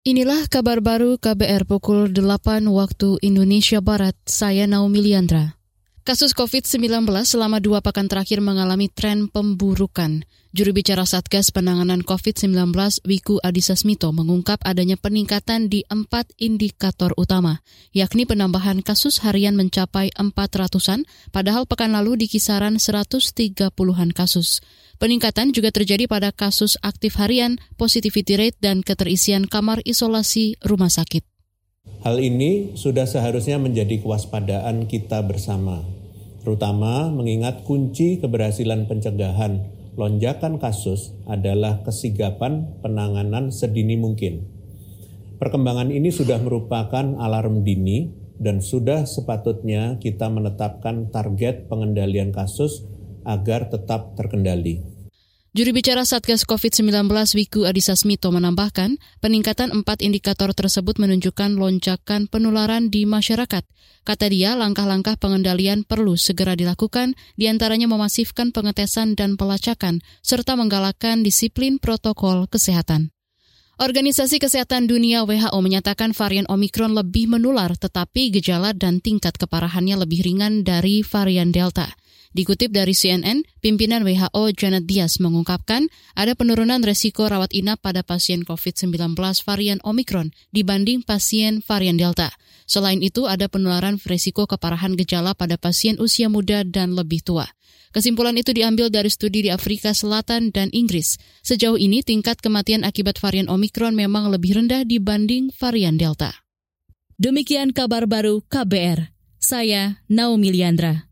Inilah kabar baru KBR pukul 8 waktu Indonesia Barat. Saya Naomi Liandra. Kasus COVID-19 selama dua pekan terakhir mengalami tren pemburukan. Juru bicara Satgas Penanganan COVID-19 Wiku Adhisa Smito mengungkap adanya peningkatan di empat indikator utama, yakni penambahan kasus harian mencapai 400-an, padahal pekan lalu di kisaran 130-an kasus. Peningkatan juga terjadi pada kasus aktif harian, positivity rate, dan keterisian kamar isolasi rumah sakit. Hal ini sudah seharusnya menjadi kewaspadaan kita bersama, terutama mengingat kunci keberhasilan pencegahan lonjakan kasus adalah kesigapan penanganan sedini mungkin. Perkembangan ini sudah merupakan alarm dini dan sudah sepatutnya kita menetapkan target pengendalian kasus agar tetap terkendali. Juru bicara Satgas COVID-19 Wiku Adhisa Smito menambahkan, peningkatan empat indikator tersebut menunjukkan lonjakan penularan di masyarakat. Kata dia, langkah-langkah pengendalian perlu segera dilakukan, di antaranya memasifkan pengetesan dan pelacakan, serta menggalakkan disiplin protokol kesehatan. Organisasi Kesehatan Dunia WHO menyatakan varian Omikron lebih menular, tetapi gejala dan tingkat keparahannya lebih ringan dari varian Delta. Dikutip dari CNN, pimpinan WHO Janet Diaz mengungkapkan ada penurunan resiko rawat inap pada pasien COVID-19 varian Omicron dibanding pasien varian Delta. Selain itu, ada penularan resiko keparahan gejala pada pasien usia muda dan lebih tua. Kesimpulan itu diambil dari studi di Afrika Selatan dan Inggris. Sejauh ini, tingkat kematian akibat varian Omicron memang lebih rendah dibanding varian Delta. Demikian kabar baru KBR. Saya Naomi Liandra.